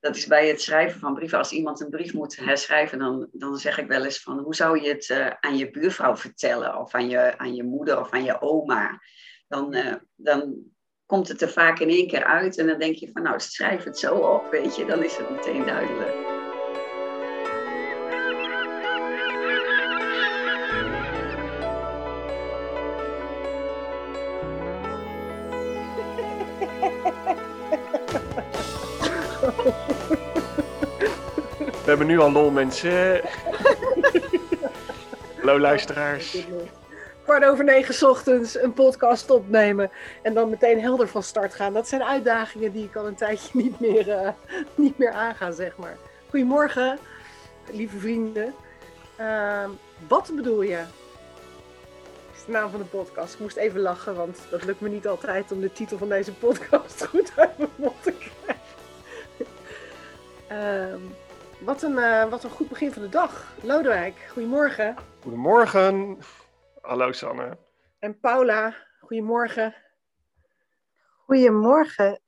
dat is bij het schrijven van brieven. Als iemand een brief moet herschrijven, dan, dan zeg ik wel eens van hoe zou je het uh, aan je buurvrouw vertellen? Of aan je, aan je moeder of aan je oma? Dan, uh, dan komt het er vaak in één keer uit. En dan denk je van nou, schrijf het zo op, weet je. Dan is het meteen duidelijk. Hebben nu al lol, mensen. Hallo, luisteraars. Kwart over negen ochtends een podcast opnemen en dan meteen helder van start gaan. Dat zijn uitdagingen die ik al een tijdje niet meer, uh, niet meer aanga, zeg maar. Goedemorgen, lieve vrienden. Uh, wat bedoel je? de naam van de podcast. Ik moest even lachen, want dat lukt me niet altijd om de titel van deze podcast goed uit mijn mond wat een, uh, wat een goed begin van de dag. Lodewijk, goedemorgen. Goedemorgen. Hallo Sanne. En Paula, goedemorgen. Goedemorgen.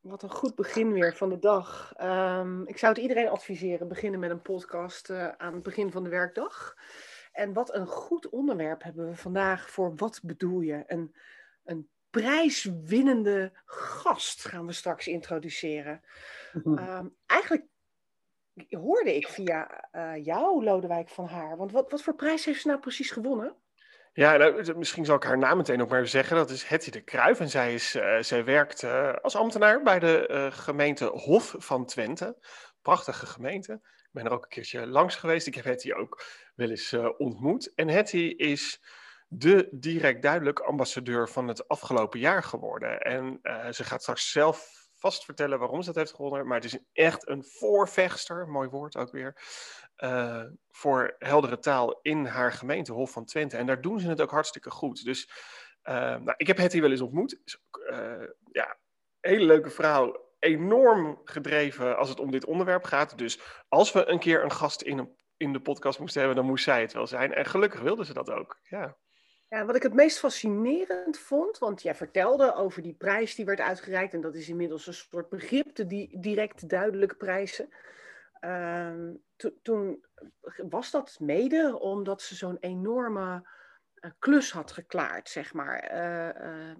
Wat een goed begin weer van de dag. Um, ik zou het iedereen adviseren, beginnen met een podcast uh, aan het begin van de werkdag. En wat een goed onderwerp hebben we vandaag voor Wat bedoel je? Een, een prijswinnende gast gaan we straks introduceren. Mm -hmm. um, eigenlijk hoorde ik via uh, jou, Lodewijk van Haar. Want wat, wat voor prijs heeft ze nou precies gewonnen? Ja, nou, misschien zal ik haar naam meteen ook maar zeggen. Dat is Hetty de Kruijf. En zij, is, uh, zij werkt uh, als ambtenaar bij de gemeente Hof van Twente. Prachtige gemeente. Ik ben er ook een keertje langs geweest. Ik heb Hetty ook wel eens ontmoet. En Hetty is de direct duidelijk ambassadeur van het afgelopen jaar geworden. En ze gaat straks zelf vast vertellen waarom ze dat heeft gewonnen. Maar het is echt een voorvechter, mooi woord ook weer, uh, voor heldere taal in haar gemeente, Hof van Twente. En daar doen ze het ook hartstikke goed. Dus uh, nou, ik heb Hetty wel eens ontmoet. Uh, ja, hele leuke vrouw. Enorm gedreven als het om dit onderwerp gaat. Dus als we een keer een gast in, een, in de podcast moesten hebben, dan moest zij het wel zijn. En gelukkig wilde ze dat ook. Ja. Ja, wat ik het meest fascinerend vond, want jij vertelde over die prijs die werd uitgereikt, en dat is inmiddels een soort begrip, de die direct duidelijke prijzen. To, toen was dat mede omdat ze zo'n enorme uh, klus had geklaard, zeg maar. Uh, uh,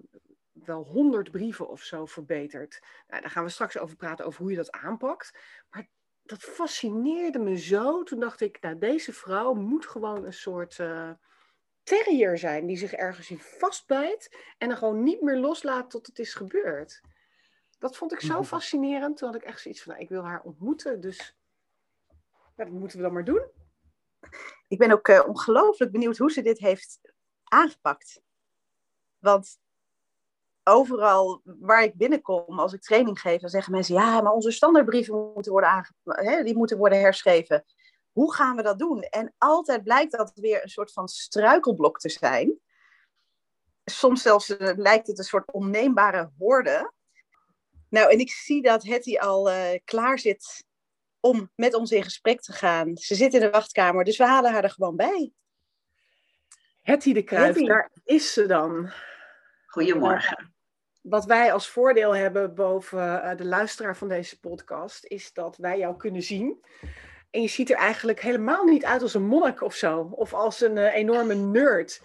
wel honderd brieven of zo verbeterd. Nou, daar gaan we straks over praten, over hoe je dat aanpakt. Maar dat fascineerde me zo. Toen dacht ik, nou, deze vrouw moet gewoon een soort terrier zijn die zich ergens in vastbijt en dan gewoon niet meer loslaat tot het is gebeurd. Dat vond ik zo fascinerend. Toen had ik echt zoiets van, nou, ik wil haar ontmoeten, dus ja, dat moeten we dan maar doen. Ik ben ook uh, ongelooflijk benieuwd hoe ze dit heeft aangepakt. Want overal waar ik binnenkom, als ik training geef, dan zeggen mensen, ja, maar onze standaardbrieven moeten worden, aange- hè, die moeten worden herschreven hoe gaan we dat doen? En altijd blijkt dat weer een soort van struikelblok te zijn. Soms zelfs uh, lijkt het een soort onneembare woorden. Nou, en ik zie dat Hetty al uh, klaar zit om met ons in gesprek te gaan. Ze zit in de wachtkamer, dus we halen haar er gewoon bij. Hetty de Kruijf, Hetty. daar is ze dan. Goedemorgen. Uh, wat wij als voordeel hebben boven de luisteraar van deze podcast, is dat wij jou kunnen zien. En je ziet er eigenlijk helemaal niet uit als een monnik of zo. Of als een uh, enorme nerd.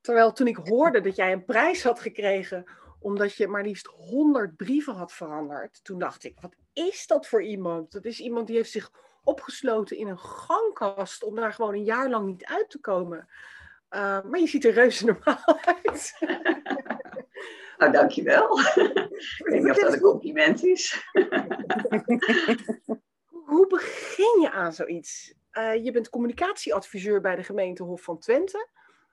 Terwijl toen ik hoorde dat jij een prijs had gekregen. omdat je maar liefst 100 brieven had veranderd. Toen dacht ik: wat is dat voor iemand? Dat is iemand die heeft zich opgesloten in een gangkast. om daar gewoon een jaar lang niet uit te komen. Uh, maar je ziet er reuze normaal uit. nou, dankjewel. ik niet of dat een compliment is. Hoe begin je aan zoiets? Uh, je bent communicatieadviseur bij de gemeente Hof van Twente.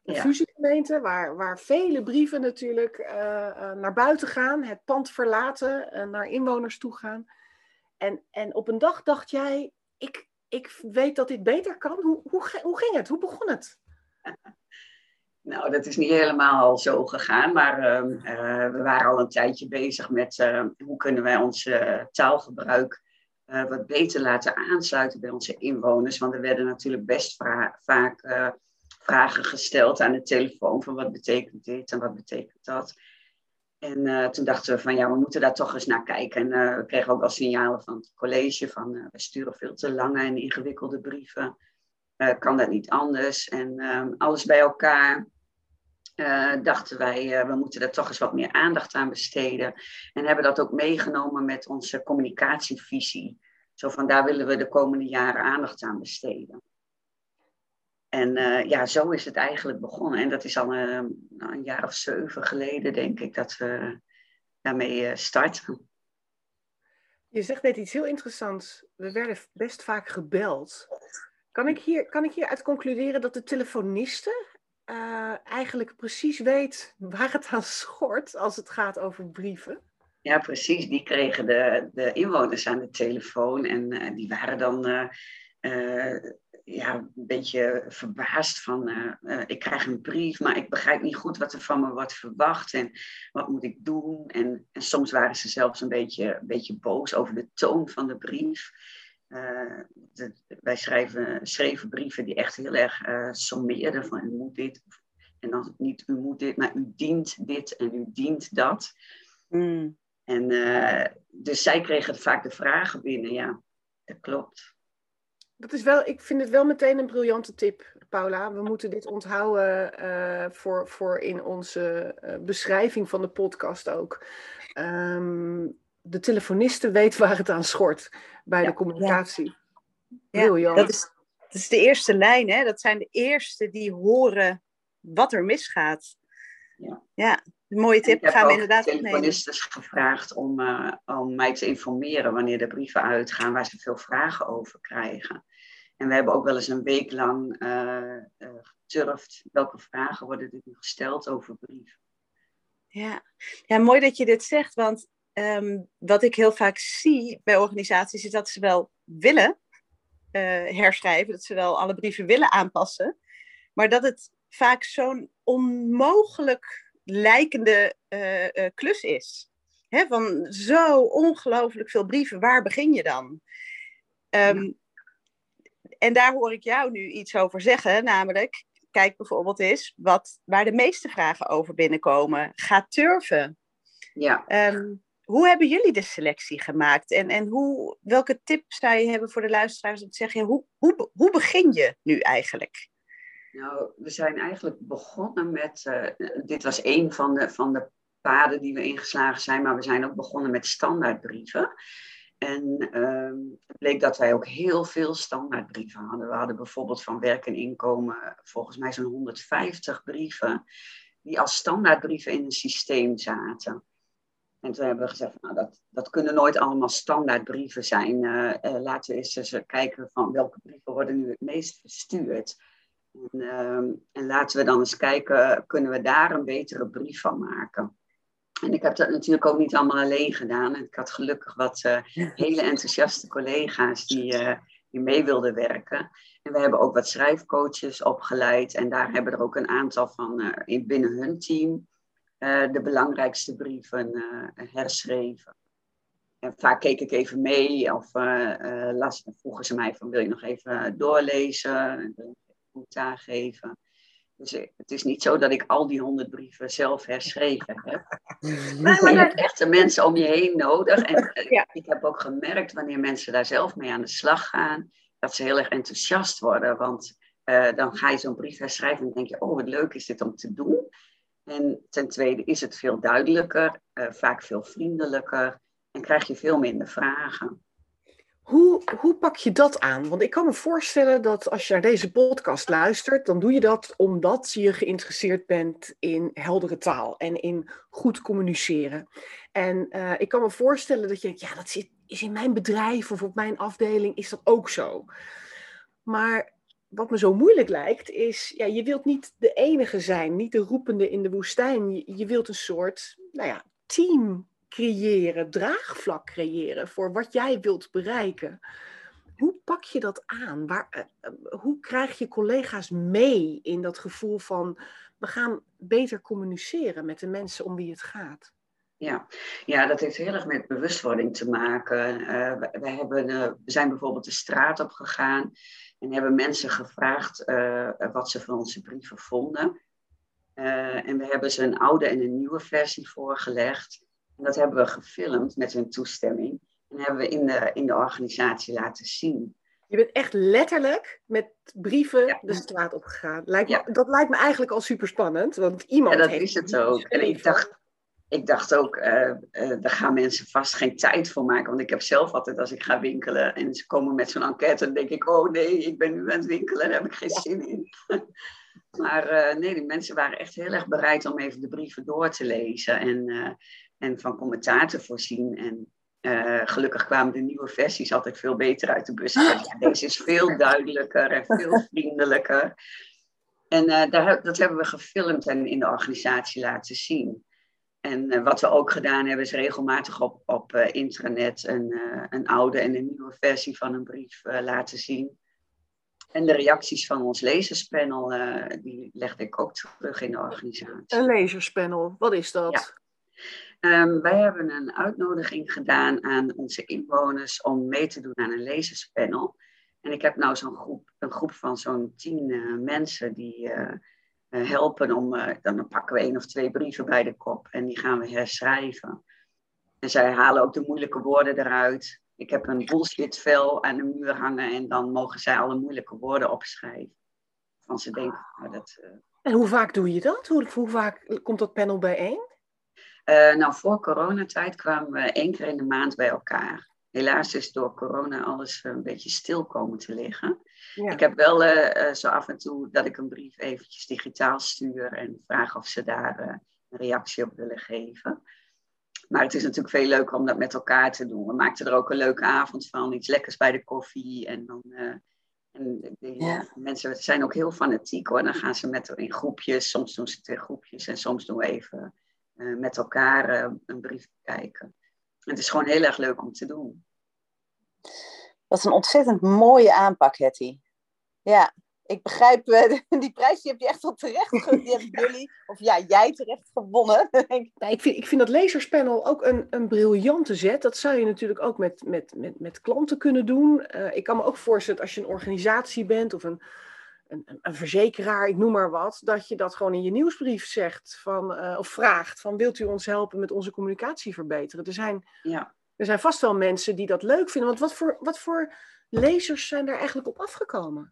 Een ja. fusiegemeente waar, waar vele brieven natuurlijk uh, uh, naar buiten gaan, het pand verlaten, en naar inwoners toe gaan. En, en op een dag dacht jij, ik, ik weet dat dit beter kan. Hoe, hoe, hoe ging het? Hoe begon het? Nou, dat is niet helemaal zo gegaan, maar we waren al een tijdje bezig met hoe kunnen wij ons taalgebruik uh, wat beter laten aansluiten bij onze inwoners. Want er werden natuurlijk best vaak uh, vragen gesteld aan de telefoon van wat betekent dit en wat betekent dat. En uh, toen dachten we van ja, we moeten daar toch eens naar kijken. En we kregen ook wel signalen van het college van we sturen veel te lange en ingewikkelde brieven. kan dat niet anders? En ehm, alles bij elkaar dachten wij, we moeten daar toch eens wat meer aandacht aan besteden. En hebben dat ook meegenomen met onze communicatievisie. Zo van daar willen we de komende jaren aandacht aan besteden. En uh, ja, zo is het eigenlijk begonnen. En dat is al een, nou, een jaar of zeven geleden, denk ik, dat we daarmee uh, starten. Je zegt net iets heel interessants. We werden best vaak gebeld. Kan ik hier, kan ik hieruit concluderen dat de telefoniste uh, eigenlijk precies weet waar het aan schort als het gaat over brieven? Ja, precies. Die kregen de, de inwoners aan de telefoon en die waren dan ja, een beetje verbaasd van, ik krijg een brief, maar ik begrijp niet goed wat er van me wordt verwacht en wat moet ik doen. En, en soms waren ze zelfs een beetje, een beetje boos over de toon van de brief. Uh, de, wij schrijven, schreven brieven die echt heel erg sommeerden van u moet dit, en dan niet u moet dit, maar u dient dit en u dient dat. Mm. En dus zij kregen vaak de vragen binnen, ja, dat klopt dat is wel, ik vind het wel meteen een briljante tip, Paula. We moeten dit onthouden uh, voor, voor in onze beschrijving van de podcast ook. Um, de telefoniste weet waar het aan schort bij ja, de communicatie. Ja. Briljant. Dat, is, dat is de eerste lijn, hè? Dat zijn de eerste die horen wat er misgaat. Ja, ja een mooie tip. Gaan we inderdaad opnemen. Ik heb telefonistes gevraagd om, uh, om mij te informeren wanneer de brieven uitgaan, waar ze veel vragen over krijgen. En we hebben ook wel eens een week lang uh, uh, geturfd. Welke vragen worden er nu gesteld over brieven? Ja. ja, mooi dat je dit zegt. Want um, wat ik heel vaak zie bij organisaties is dat ze wel willen uh, herschrijven. Dat ze wel alle brieven willen aanpassen. Maar dat het vaak zo'n onmogelijk lijkende klus is. Hè, van zo ongelooflijk veel brieven, waar begin je dan? Um, en daar hoor ik jou nu iets over zeggen, namelijk, kijk bijvoorbeeld eens wat, waar de meeste vragen over binnenkomen. Ga turven. Ja. Um, hoe hebben jullie de selectie gemaakt? En, en hoe, welke tips zou je hebben voor de luisteraars om te zeggen, hoe, hoe, hoe begin je nu eigenlijk? Nou, we zijn eigenlijk begonnen met, uh, dit was een van de, van de paden die we ingeslagen zijn, maar we zijn ook begonnen met standaardbrieven. En um, het bleek dat wij ook heel veel standaardbrieven hadden. We hadden bijvoorbeeld van werk en inkomen volgens mij zo'n 150 brieven die als standaardbrieven in een systeem zaten. En toen hebben we gezegd, nou, dat, dat kunnen nooit allemaal standaardbrieven zijn. Uh, uh, laten we eens, eens kijken van welke brieven worden nu het meest verstuurd. En, uh, en laten we dan eens kijken, kunnen we daar een betere brief van maken? En ik heb dat natuurlijk ook niet allemaal alleen gedaan. Ik had gelukkig wat uh, hele enthousiaste collega's die, die mee wilden werken. En we hebben ook wat schrijfcoaches opgeleid. En daar hebben er ook een aantal van in, binnen hun team de belangrijkste brieven herschreven. En vaak keek ik even mee of las, vroegen ze mij van wil je nog even doorlezen? En wil je commentaar geven? Dus het is niet zo dat ik al die honderd brieven zelf herschreven heb. maar je hebt echt de mensen om je heen nodig. En eh, ik heb ook gemerkt wanneer mensen daar zelf mee aan de slag gaan, dat ze heel erg enthousiast worden. Want uh, dan ga je zo'n brief herschrijven en denk je, oh wat leuk is dit om te doen. En ten tweede is het veel duidelijker, uh, vaak veel vriendelijker en krijg je veel minder vragen. Hoe, hoe pak je dat aan? Want ik kan me voorstellen dat als je naar deze podcast luistert, dan doe je dat omdat je geïnteresseerd bent in heldere taal en in goed communiceren. En uh, ik kan me voorstellen dat je denkt, ja, dat is in mijn bedrijf of op mijn afdeling is dat ook zo. Maar wat me zo moeilijk lijkt, is, ja, je wilt niet de enige zijn, niet de roepende in de woestijn. Je, wilt een soort, nou ja, team creëren, draagvlak creëren voor wat jij wilt bereiken. Hoe pak je dat aan? Waar, eh, eh, hoe krijg je collega's mee in dat gevoel van we gaan beter communiceren met de mensen om wie het gaat? Ja, ja dat heeft heel erg met bewustwording te maken. Uh, we, we, hebben, we zijn bijvoorbeeld de straat op gegaan en hebben mensen gevraagd wat ze van onze brieven vonden. Eh, en we hebben ze een oude en een nieuwe versie voorgelegd. En dat hebben we gefilmd met hun toestemming. En hebben we in de, in de organisatie laten zien. Je bent echt letterlijk met brieven de straat opgegaan. Lijkt me, Dat lijkt me eigenlijk al super spannend. Want iemand. Ja, dat heeft is het ook. En ik dacht, ik dacht ook, uh, uh, daar gaan mensen vast geen tijd voor maken. Want ik heb zelf altijd, als ik ga winkelen en ze komen met zo'n enquête, dan denk ik, oh nee, ik ben nu aan het winkelen, daar heb ik geen zin in. maar uh, nee, die mensen waren echt heel erg bereid om even de brieven door te lezen en, en van commentaar te voorzien. En gelukkig kwamen de nieuwe versies altijd veel beter uit de bus. Ja, deze is veel duidelijker en veel vriendelijker. En daar, dat hebben we gefilmd en in de organisatie laten zien. En uh, wat we ook gedaan hebben, is regelmatig op, op uh, intranet een, uh, een oude en een nieuwe versie van een brief laten zien. En de reacties van ons lezerspanel, die legde ik ook terug in de organisatie. Een lezerspanel, wat is dat? Ja. Um, wij hebben een uitnodiging gedaan aan onze inwoners om mee te doen aan een lezerspanel. En ik heb nou zo'n groep, een groep van zo'n tien mensen die eh, helpen om, uh, dan pakken we één of twee brieven bij de kop en die gaan we herschrijven. En zij halen ook de moeilijke woorden eruit. Ik heb een bullshitvel aan de muur hangen en dan mogen zij alle moeilijke woorden opschrijven. Van ze denken, nou, dat... Uh... En hoe vaak doe je dat? Hoe, hoe vaak komt dat panel bijeen? nou, voor coronatijd kwamen we één keer in de maand bij elkaar. Helaas is door corona alles een beetje stil komen te liggen. Ik heb wel uh, zo af en toe dat ik een brief eventjes digitaal stuur en vraag of ze daar uh, een reactie op willen geven. Maar het is natuurlijk veel leuker om dat met elkaar te doen. We maakten er ook een leuke avond van, iets lekkers bij de koffie. En dan uh, en de, ja. mensen zijn ook heel fanatiek hoor. Dan gaan ze met in groepjes, soms doen ze twee groepjes en soms doen we even met elkaar een brief kijken. En het is gewoon heel erg leuk om te doen. Dat is een ontzettend mooie aanpak, Hetty. Ja, ik begrijp, uh, die prijs die heb je echt wel terecht die hebben jullie, of ja, jij terecht gewonnen. ik, vind, ik vind dat lezerspanel ook een, een briljante zet. Dat zou je natuurlijk ook met, met, met, met klanten kunnen doen. Uh, ik kan me ook voorstellen als je een organisatie bent of een, een, een, verzekeraar, ik noem maar wat, dat je dat gewoon in je nieuwsbrief zegt van, uh, of vraagt van wilt u ons helpen met onze communicatie verbeteren? Er zijn ja er zijn vast wel mensen die dat leuk vinden. Want wat voor, wat voor lezers zijn daar eigenlijk op afgekomen?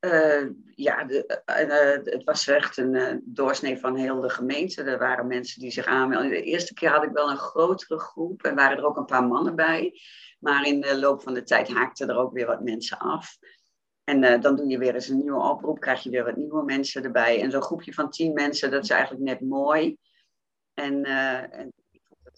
Uh, ja, de, uh, het was echt een uh, doorsnee van heel de gemeente. Er waren mensen die zich aanmelden. De eerste keer had ik wel een grotere groep en waren er ook een paar mannen bij. Maar in de loop van de tijd haakten er ook weer wat mensen af. En dan doe je weer eens een nieuwe oproep, krijg je weer wat nieuwe mensen erbij. En zo'n groepje van tien mensen, dat is eigenlijk net mooi. En, en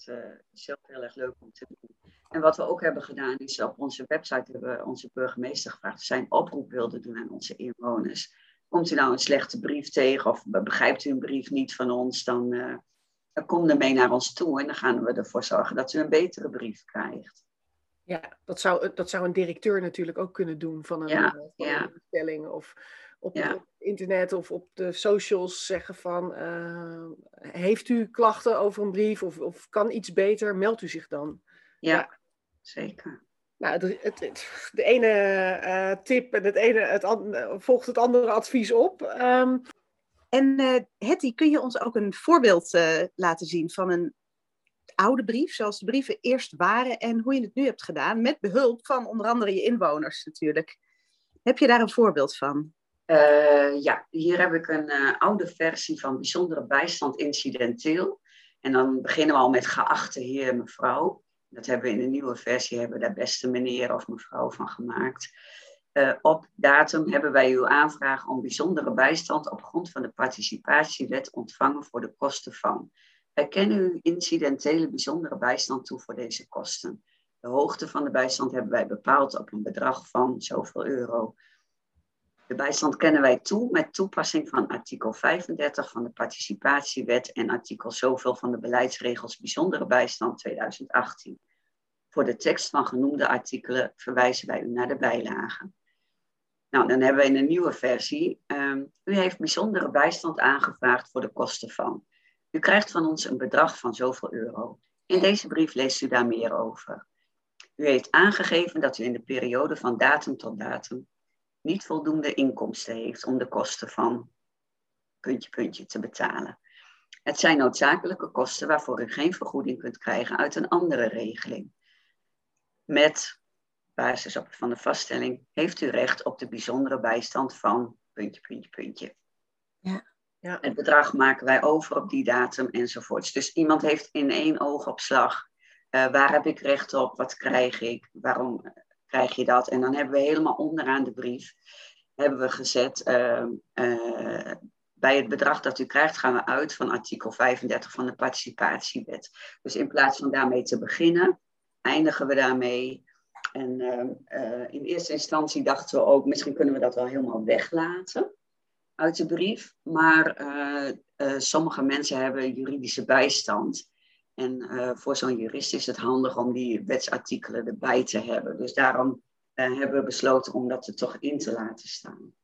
uh, zelf heel erg leuk om te doen. En wat we ook hebben gedaan is op onze website hebben we onze burgemeester gevraagd of zij een oproep wilde doen aan onze inwoners. Komt u nou een slechte brief tegen of begrijpt u een brief niet van ons, dan, uh, dan kom er mee naar ons toe en dan gaan we ervoor zorgen dat u een betere brief krijgt. Ja, dat zou, dat zou een directeur natuurlijk ook kunnen doen van een, ja, van een instelling of op, ja. internet of op de socials zeggen van uh, heeft u klachten over een brief of, of kan iets beter, meld u zich dan. Ja, ja. zeker. Nou, het, het, de ene uh, tip en het ene het volgt het andere advies op. Um, en uh, Hetty, kun je ons ook een voorbeeld laten zien van een oude brief, zoals de brieven eerst waren en hoe je het nu hebt gedaan, met behulp van onder andere je inwoners natuurlijk. Heb je daar een voorbeeld van? Uh, ja, hier heb ik een uh, oude versie van bijzondere bijstand incidenteel. En dan beginnen we al met geachte heer mevrouw. Dat hebben we in de nieuwe versie, hebben daar beste meneer of mevrouw van gemaakt. Uh, op datum hebben wij uw aanvraag om bijzondere bijstand op grond van de participatiewet ontvangen voor de kosten van. Wij kennen uw incidentele bijzondere bijstand toe voor deze kosten. De hoogte van de bijstand hebben wij bepaald op een bedrag van zoveel euro. De bijstand kennen wij toe met toepassing van artikel 35 van de participatiewet en artikel zoveel van de beleidsregels bijzondere bijstand 2018. Voor de tekst van genoemde artikelen verwijzen wij u naar de bijlagen. Nou, dan hebben we in een nieuwe versie. Um, u heeft bijzondere bijstand aangevraagd voor de kosten van. U krijgt van ons een bedrag van zoveel euro. In deze brief leest u daar meer over. U heeft aangegeven dat u in de periode van datum tot datum niet voldoende inkomsten heeft om de kosten van. puntje, puntje te betalen. Het zijn noodzakelijke kosten waarvoor u geen vergoeding kunt krijgen uit een andere regeling. Met basis op van de vaststelling heeft u recht op de bijzondere bijstand van puntje, puntje, puntje. Ja. Ja. Het bedrag maken wij over op die datum enzovoorts. Dus iemand heeft in één oogopslag, uh, waar heb ik recht op, wat krijg ik, waarom krijg je dat? En dan hebben we helemaal onderaan de brief, hebben we gezet, uh, uh, bij het bedrag dat u krijgt gaan we uit van artikel 35 van de participatiewet. Dus in plaats van daarmee te beginnen, eindigen we daarmee. En uh, in eerste instantie dachten we ook, misschien kunnen we dat wel helemaal weglaten uit de brief. Maar uh, sommige mensen hebben juridische bijstand. En voor zo'n jurist is het handig om die wetsartikelen erbij te hebben. Dus daarom hebben we besloten om dat er toch in te laten staan.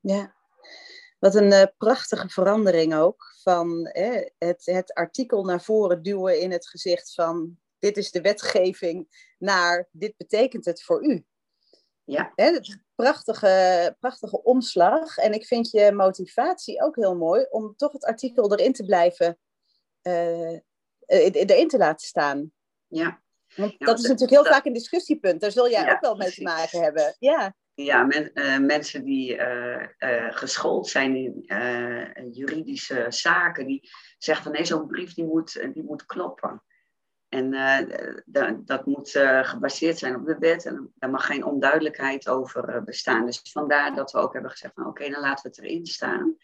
Ja, wat een uh, prachtige verandering ook. Van eh, het, het artikel naar voren duwen in het gezicht van dit is de wetgeving naar dit betekent het voor u. Ja. Hè, prachtige, prachtige omslag. En ik vind je motivatie ook heel mooi om toch het artikel erin te blijven, uh, erin te laten staan. Ja. Want Ja, dat is natuurlijk heel dat- vaak een discussiepunt. Daar zul jij Ja, ook wel mee te maken hebben. Ja, Ja, men- eh, mensen die eh, eh, geschoold zijn in eh, juridische zaken, die zeggen van nee, zo'n brief die moet, eh, die moet kloppen. En eh, da- dat moet eh, gebaseerd zijn op de wet en daar mag geen onduidelijkheid over eh, bestaan. Dus vandaar dat we ook hebben gezegd van oké, dan laten we het erin staan.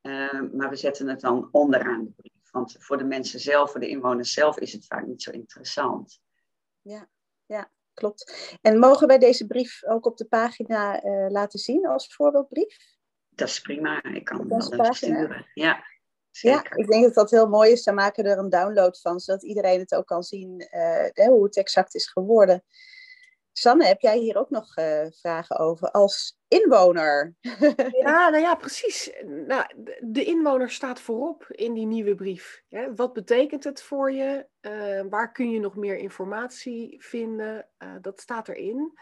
Eh, maar we zetten het dan onderaan de brief. Want voor de mensen zelf, voor de inwoners zelf, is het vaak niet zo interessant. klopt. En mogen wij deze brief ook op de pagina eh, laten zien als voorbeeldbrief? Dat is prima, ik kan hem wel sturen. Ja, Ja, ik denk dat dat heel mooi is. Dan maken we er een download van, zodat iedereen het ook kan zien eh, hoe het exact is geworden. Sanne, heb jij hier ook nog eh, vragen over als inwoner? Ja, nou ja, precies. Nou, de- inwoner staat voorop in die nieuwe brief. Wat betekent het voor je? Eh, waar kun je nog meer informatie vinden? Eh, dat staat erin.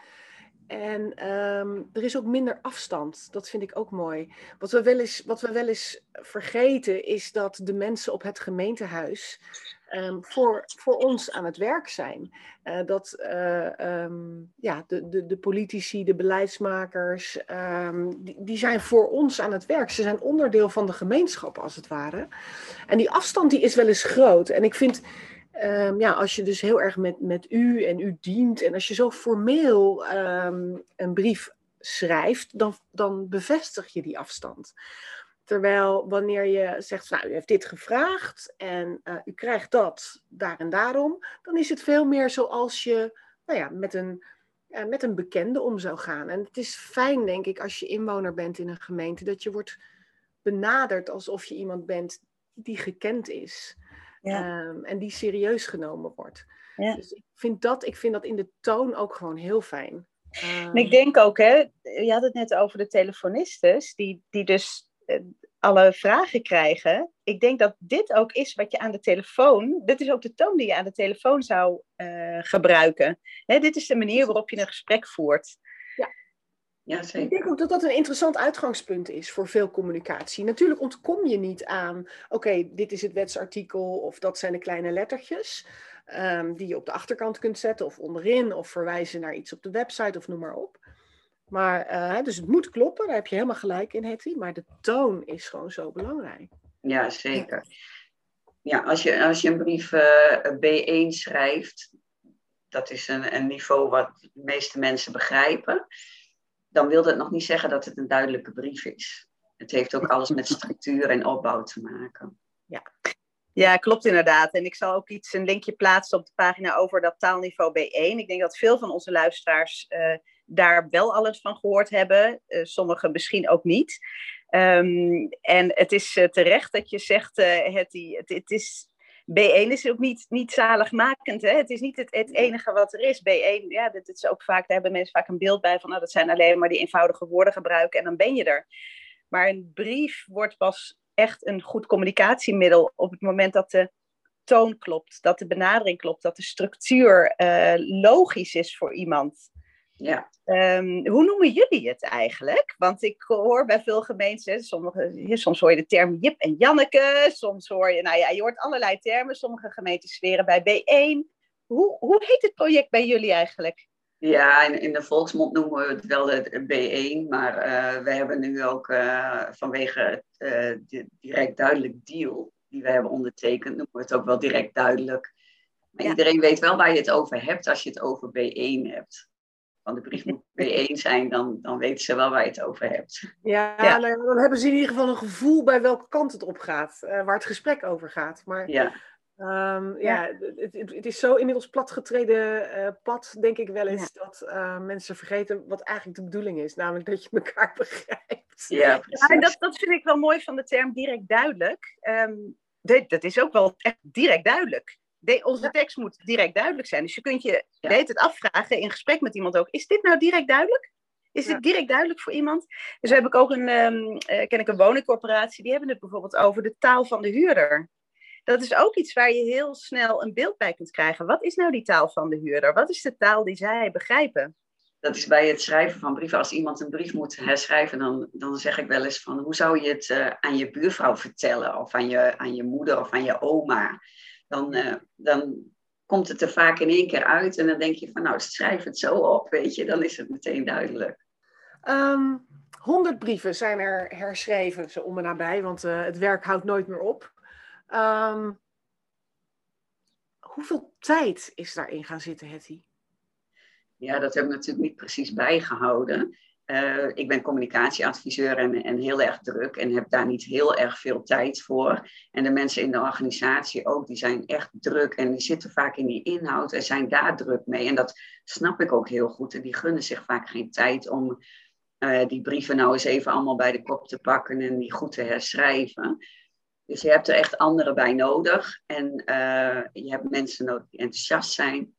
En ehm, er is ook minder afstand. Dat vind ik ook mooi. Wat we, wel eens, wat we wel eens vergeten is dat de mensen op het gemeentehuis ehm, voor, voor ons aan het werk zijn. Eh, dat eh, ehm, ja, de, de, de politici, de beleidsmakers, ehm, die, die zijn voor ons aan het werk. Ze zijn onderdeel van de gemeenschap als het ware. En die afstand die is wel eens groot. En ik vind, ja, als je dus heel erg met, met u en u dient en als je zo formeel een brief schrijft, dan, dan bevestig je die afstand. Terwijl wanneer je zegt, nou, u heeft dit gevraagd en eh, u krijgt dat daar en daarom, dan is het veel meer zoals je nou ja, met, een, eh, met een bekende om zou gaan. En het is fijn, denk ik, als je inwoner bent in een gemeente, dat je wordt benaderd alsof je iemand bent die gekend is Ja. ehm, en die serieus genomen wordt. Ja. Dus ik vind, dat, ik vind dat in de toon ook gewoon heel fijn. En Ehm, ik denk ook, hè, je had het net over de telefonistes, die, die dus alle vragen krijgen. Ik denk dat dit ook is wat je aan de telefoon, dit is ook de toon die je aan de telefoon zou eh, gebruiken. Hè, dit is de manier waarop je een gesprek voert. Ja, Ik zeker. denk ook dat dat een interessant uitgangspunt is voor veel communicatie. Natuurlijk ontkom je niet aan, oké, dit is het wetsartikel of dat zijn de kleine lettertjes ehm, die je op de achterkant kunt zetten of onderin of verwijzen naar iets op de website of noem maar op. Maar, eh, dus het moet kloppen, daar heb je helemaal gelijk in, Hetty, maar de toon is gewoon zo belangrijk. Ja, zeker. Ja, als je, als je een brief eh, B1 schrijft, dat is een, een niveau wat de meeste mensen begrijpen, dan wil dat nog niet zeggen dat het een duidelijke brief is. Het heeft ook alles met structuur en opbouw te maken. Ja, klopt inderdaad. En ik zal ook iets, een linkje plaatsen op de pagina over dat taalniveau B1. Ik denk dat veel van onze luisteraars eh, daar wel alles van gehoord hebben. Eh, sommigen misschien ook niet. Ehm, en het is eh, terecht dat je zegt, eh Hetty, het, het is... B1 is ook niet, niet zaligmakend. Hè? Het is niet het, het enige wat er is. B1, ja, dat is ook vaak, daar hebben mensen vaak een beeld bij van, nou, dat zijn alleen maar die eenvoudige woorden gebruiken en dan ben je er. Maar een brief wordt pas echt een goed communicatiemiddel op het moment dat de toon klopt, dat de benadering klopt, dat de structuur logisch is voor iemand. Ja. Ehm, hoe noemen jullie het eigenlijk? Want ik hoor bij veel gemeenten, sommige, soms hoor je de term Jip en Janneke, soms hoor je, nou ja, je hoort allerlei termen. Sommige gemeenten zweren bij B1. Hoe, hoe heet het project bij jullie eigenlijk? Ja, in, in de volksmond noemen we het wel de B1, maar uh, we hebben nu ook uh, vanwege het uh, direct duidelijk deal die we hebben ondertekend, noemen we het ook wel direct duidelijk. Maar ja. iedereen weet wel waar je het over hebt als je het over B1 hebt. Want de brief moet B1 zijn, dan, dan weten ze wel waar je het over hebt. Ja, ja. Nou, dan hebben ze in ieder geval een gevoel bij welke kant het op gaat, waar het gesprek over gaat. Maar ja. Um, ja, ja het, het, het, is zo inmiddels platgetreden uh, pad, denk ik wel eens, ja. dat uh, mensen vergeten wat eigenlijk de bedoeling is. Namelijk dat je elkaar begrijpt. Ja, ja dat, dat vind ik wel mooi van de term direct duidelijk. Um, dat is ook wel echt direct duidelijk. De, onze tekst moet direct duidelijk zijn. Dus je kunt je ja. de het afvragen in gesprek met iemand ook. Is dit nou direct duidelijk? Is dit direct duidelijk voor iemand? Dus heb ik ook een, um, uh, ken ik een woningcorporatie, die hebben het bijvoorbeeld over de taal van de huurder dat is ook iets waar je heel snel een beeld bij kunt krijgen. Wat is nou die taal van de huurder? Wat is de taal die zij begrijpen? Dat is bij het schrijven van brieven. Als iemand een brief moet herschrijven, dan, dan zeg ik wel eens van hoe zou je het uh, aan je buurvrouw vertellen? Of aan je, aan je moeder of aan je oma? Dan, uh, dan komt het er vaak in één keer uit. En dan denk je van nou, schrijf het zo op, weet je. Dan is het meteen duidelijk. Um, 100 brieven zijn er herschreven, zo om en nabij, want uh, het werk houdt nooit meer op. Um, hoeveel tijd is daarin gaan zitten, Hetty? Ja, dat heb ik natuurlijk niet precies bijgehouden. Uh, ik ben communicatieadviseur en, en, heel erg druk en heb daar niet heel erg veel tijd voor. En de mensen in de organisatie ook, die zijn echt druk en die zitten vaak in die inhoud en zijn daar druk mee. En dat snap ik ook heel goed. En die gunnen zich vaak geen tijd om uh, die brieven nou eens even allemaal bij de kop te pakken en die goed te herschrijven. Dus je hebt er echt anderen bij nodig. En uh, je hebt mensen nodig die enthousiast zijn.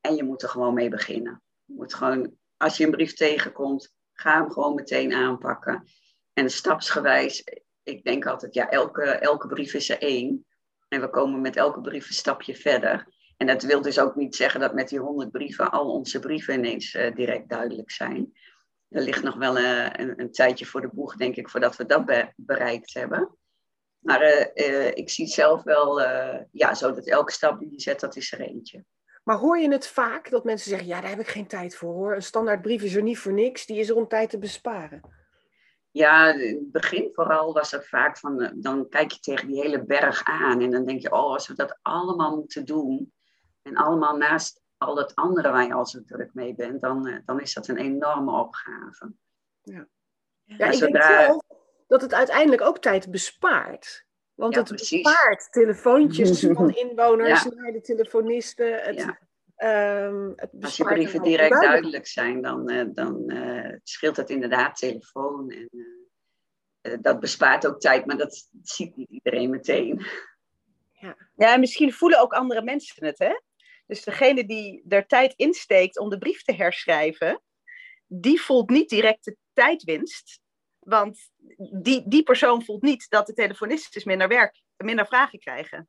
En je moet er gewoon mee beginnen. Je moet gewoon, als je een brief tegenkomt, ga hem gewoon meteen aanpakken. En stapsgewijs, ik denk altijd, ja, elke, elke brief is er één. En we komen met elke brief een stapje verder. En dat wil dus ook niet zeggen dat met die honderd brieven al onze brieven ineens uh, direct duidelijk zijn. Er ligt nog wel uh, een, een, tijdje voor de boeg, denk ik, voordat we dat be bereikt hebben. Maar uh, ik zie zelf wel, ja, zo dat elke stap die je zet, dat is er eentje. Maar hoor je het vaak dat mensen zeggen, ja, daar heb ik geen tijd voor hoor. Een standaardbrief is er niet voor niks, die is er om tijd te besparen. Ja, in het begin vooral was het vaak van, dan kijk je tegen die hele berg aan en dan denk je, oh, als we dat allemaal moeten doen en allemaal naast al dat andere waar je al zo druk mee bent, dan, dan is dat een enorme opgave. Ja, ja ik zodra... denk zelf dat het uiteindelijk ook tijd bespaart. Want ja, het precies. bespaart telefoontjes van inwoners ja. naar de telefonisten. Het, ja. um, het Als je brieven direct duidelijk. duidelijk zijn, dan, uh, dan uh, scheelt het inderdaad telefoon. En, uh, dat bespaart ook tijd, maar dat ziet niet iedereen meteen. Ja. ja, en misschien voelen ook andere mensen het, hè? Dus degene die er tijd insteekt om de brief te herschrijven, die voelt niet direct de tijdwinst. Want die, die persoon voelt niet dat de telefonisten minder werk, minder vragen krijgen.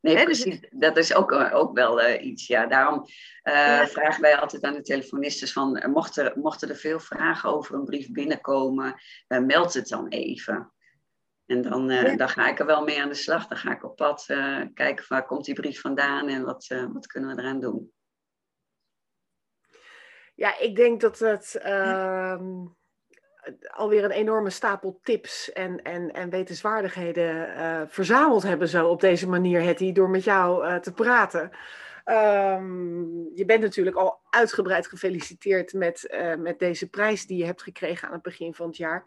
Nee, He, precies. Dus... Dat is ook, ook wel uh, iets. Ja. Daarom uh, ja. vragen wij altijd aan de telefonisten van, mochten, mochten er veel vragen over een brief binnenkomen, uh, meld het dan even. En dan, ja. dan ga ik er wel mee aan de slag. Dan ga ik op pad kijken waar komt die brief vandaan en wat, wat kunnen we eraan doen. Ja, ik denk dat het alweer een enorme stapel tips en, en, en wetenswaardigheden uh, verzameld hebben zo op deze manier, Hetty, door met jou uh, te praten. Um, je bent natuurlijk al uitgebreid gefeliciteerd met, uh, met deze prijs die je hebt gekregen aan het begin van het jaar.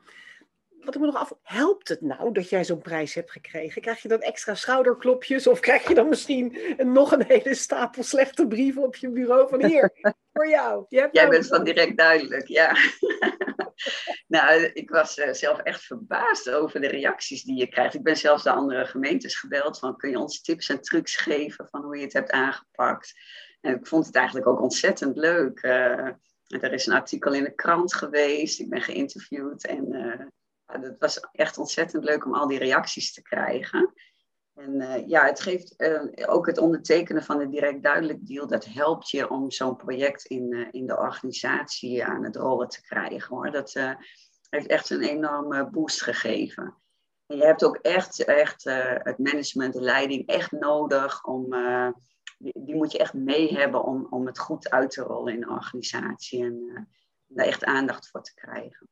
Wat ik me nog af, helpt het nou dat jij zo'n prijs hebt gekregen? Krijg je dan extra schouderklopjes of krijg je dan misschien een, nog een hele stapel slechte brieven op je bureau van hier, voor jou? Jij nou bent van direct duidelijk, ja. nou, ik was uh, zelf echt verbaasd over de reacties die je krijgt. Ik ben zelfs de andere gemeentes gebeld van kun je ons tips en trucs geven van hoe je het hebt aangepakt. En ik vond het eigenlijk ook ontzettend leuk. Uh, er is een artikel in de krant geweest, ik ben geïnterviewd en het was echt ontzettend leuk om al die reacties te krijgen. En uh, ja, het geeft uh, ook het ondertekenen van een direct duidelijk deal. Dat helpt je om zo'n project in, uh, in de organisatie aan het rollen te krijgen. Hoor. Dat heeft echt een enorme boost gegeven. En je hebt ook echt, echt het management, de leiding echt nodig om. Die, die, moet je echt mee hebben om, om het goed uit te rollen in de organisatie. En daar echt aandacht voor te krijgen.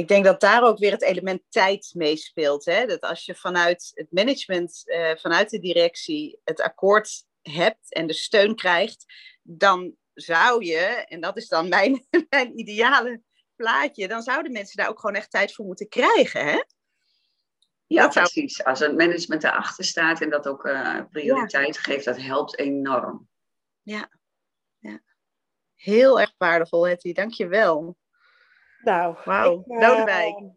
Ik denk dat daar ook weer het element tijd meespeelt. Hè? Dat als je vanuit het management, uh, vanuit de directie, het akkoord hebt en de steun krijgt, dan zou je, en dat is dan mijn, mijn ideale plaatje, dan zouden mensen daar ook gewoon echt tijd voor moeten krijgen. Hè? Ja, precies. Als het management erachter staat en dat ook uh, prioriteit ja. geeft, dat helpt enorm. Ja. ja. Heel erg waardevol, Hetty. Dank je wel. Nou, Wauw, Lodewijk. Uh,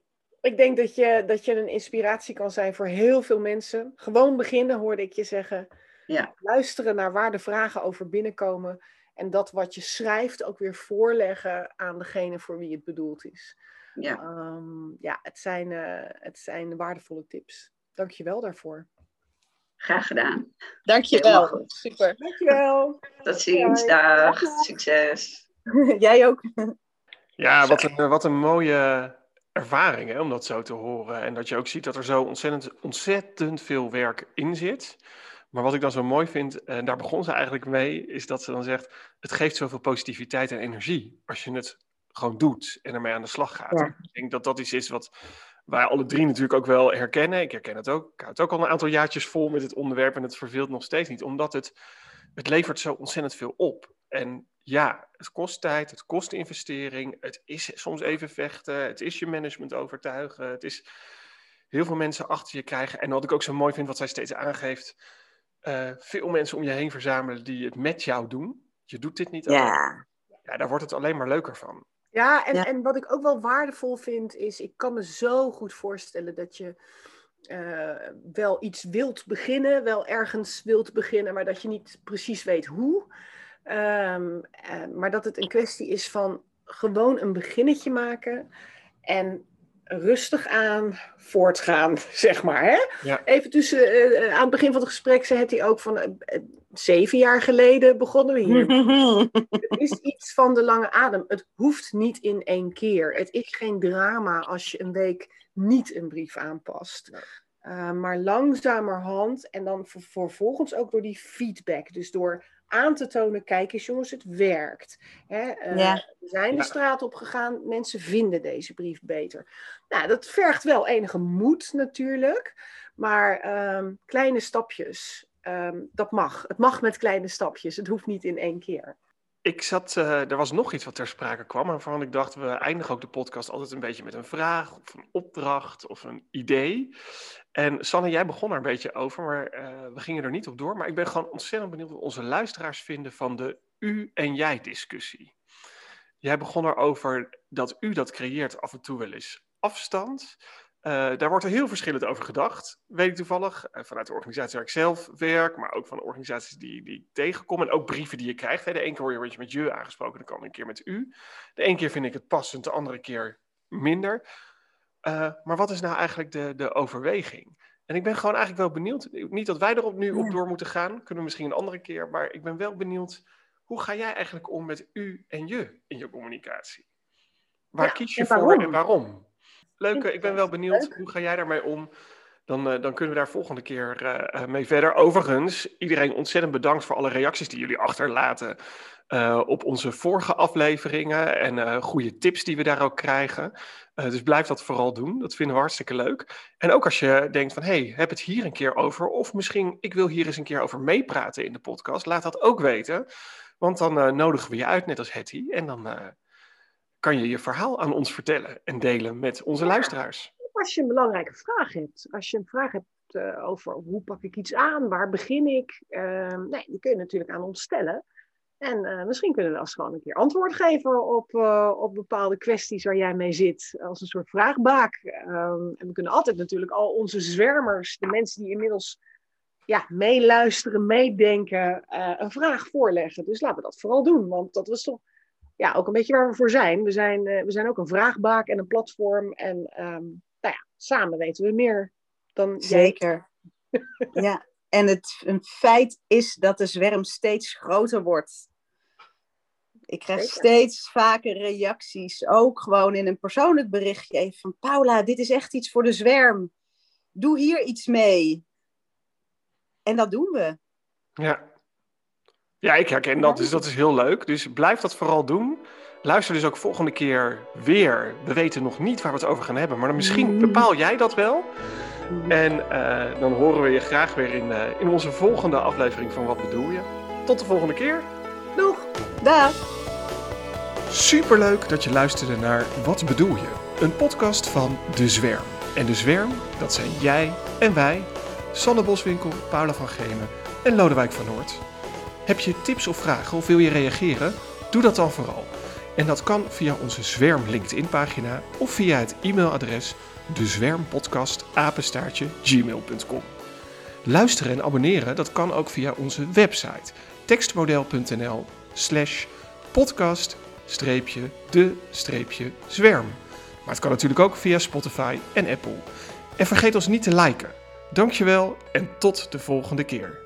ik denk dat je, dat je een inspiratie kan zijn voor heel veel mensen. Gewoon beginnen, hoorde ik je zeggen. Ja. Luisteren naar waar de vragen over binnenkomen. En dat wat je schrijft ook weer voorleggen aan degene voor wie het bedoeld is. Ja, um, ja het, zijn, uh, het zijn waardevolle tips. Dank je wel daarvoor. Graag gedaan. Dank je wel. Super. Dank je wel. Tot ziens. Dag. Succes. Jij ook. Ja, wat een, wat een mooie ervaring hè, om dat zo te horen. En dat je ook ziet dat er zo ontzettend, ontzettend veel werk in zit. Maar wat ik dan zo mooi vind, en daar begon ze eigenlijk mee, is dat ze dan zegt: het geeft zoveel positiviteit en energie als je het gewoon doet en ermee aan de slag gaat. Ja. Ik denk dat dat iets is wat wij alle drie natuurlijk ook wel herkennen. Ik herken het ook. Ik houd het ook al een aantal jaartjes vol met het onderwerp en het verveelt nog steeds niet, omdat het, het levert zo ontzettend veel op. En ja, het kost tijd, het kost investering, het is soms even vechten, het is je management overtuigen, het is heel veel mensen achter je krijgen. En wat ik ook zo mooi vind, wat zij steeds aangeeft, uh, veel mensen om je heen verzamelen die het met jou doen. Je doet dit niet alleen. Ja. Ja, daar wordt het alleen maar leuker van. Ja en, Ja. en wat ik ook wel waardevol vind, is ik kan me zo goed voorstellen dat je eh, wel iets wilt beginnen, wel ergens wilt beginnen, maar dat je niet precies weet hoe. Ehm, eh, maar dat het een kwestie is van gewoon een beginnetje maken en rustig aan voortgaan, zeg maar. Hè? Ja. Even tussen, eh, aan het begin van het gesprek zei hij ook van eh, eh, zeven jaar geleden begonnen we hier. Het is iets van de lange adem. Het hoeft niet in één keer. Het is geen drama als je een week niet een brief aanpast. Uh, maar langzamerhand en dan ver- vervolgens ook door die feedback. Dus door aan te tonen, kijk eens jongens, het werkt. Hè, uh, Ja. We zijn de straat op gegaan, mensen vinden deze brief beter. Nou, dat vergt wel enige moed natuurlijk. Maar ehm, kleine stapjes, ehm, dat mag. Het mag met kleine stapjes. Het hoeft niet in één keer. Ik zat, eh, er was nog iets wat ter sprake kwam, waarvan ik dacht, we eindigen ook de podcast altijd een beetje met een vraag, of een opdracht, of een idee. En Sanne, jij begon er een beetje over, maar eh, we gingen er niet op door. Maar ik ben gewoon ontzettend benieuwd wat onze luisteraars vinden van de u en jij discussie. Jij begon erover dat u dat creëert af en toe wel eens afstand. Eh, daar wordt er heel verschillend over gedacht, weet ik toevallig. Eh, vanuit de organisatie waar ik zelf werk, maar ook van de organisaties die, die ik tegenkom. En ook brieven die je krijgt. Hè. De ene keer word je, met je aangesproken, de andere keer met u. De ene keer vind ik het passend, de andere keer minder. Uh, maar wat is nou eigenlijk de, de overweging? En ik ben gewoon eigenlijk wel benieuwd. Niet dat wij erop nu op door moeten gaan, kunnen we misschien een andere keer. Maar ik ben wel benieuwd, hoe ga jij eigenlijk om met u en je in je communicatie? Waar Ja, kies je en voor en waarom? Leuk, ik ben wel benieuwd, hoe ga jij daarmee om? Dan, uh, dan kunnen we daar volgende keer uh, mee verder. Overigens, iedereen ontzettend bedankt voor alle reacties die jullie achterlaten uh, op onze vorige afleveringen en goede tips die we daar ook krijgen. dus blijf dat vooral doen, dat vinden we hartstikke leuk. En ook als je denkt van, hey, heb het hier een keer over, of misschien, ik wil hier eens een keer over meepraten in de podcast, laat dat ook weten. Want dan nodigen we je uit, net als Hetty, en dan kan je je verhaal aan ons vertellen en delen met onze luisteraars. Als je een belangrijke vraag hebt, als je een vraag hebt uh, over hoe pak ik iets aan, waar begin ik, uh, nee, die kun je natuurlijk aan ons stellen. En uh, misschien kunnen we als gewoon een keer antwoord geven op, uh, op bepaalde kwesties waar jij mee zit, als een soort vraagbaak. Um, en we kunnen altijd natuurlijk al onze zwermers, de mensen die inmiddels ja, meeluisteren, meedenken, een vraag voorleggen. Dus laten we dat vooral doen, want dat was toch ja, ook een beetje waar we voor zijn. We zijn, we zijn ook een vraagbaak en een platform. En ja, samen weten we meer dan Zeker. Ja, en het een feit is dat de zwerm steeds groter wordt. Ik krijg Zeker. steeds vaker reacties, ook gewoon in een persoonlijk berichtje. even Van Paula, dit is echt iets voor de zwerm. Doe hier iets mee. En dat doen we. Ja. Ja, ik herken dat, dus dat is heel leuk. Dus blijf dat vooral doen. Luister dus ook volgende keer weer. We weten nog niet waar we het over gaan hebben, maar dan misschien bepaal jij dat wel. En eh, dan horen we je graag weer in, eh, in onze volgende aflevering van Wat bedoel je? Tot de volgende keer. Doeg, dag. Superleuk dat je luisterde naar Wat bedoel je? Een podcast van De Zwerm. En De Zwerm, dat zijn jij en wij, Sanne Boswinkel, Paula van Gemen en Lodewijk van Noord. Heb je tips of vragen of wil je reageren? Doe dat dan vooral. En dat kan via onze Zwerm LinkedIn pagina of via het e-mailadres dezwermpodcastapenstaartje gmail.com. Luisteren en abonneren, dat kan ook via onze website tekstmodel.nl slash podcast de zwerm. Maar het kan natuurlijk ook via Spotify en Apple. En vergeet ons niet te liken. Dankjewel en tot de volgende keer.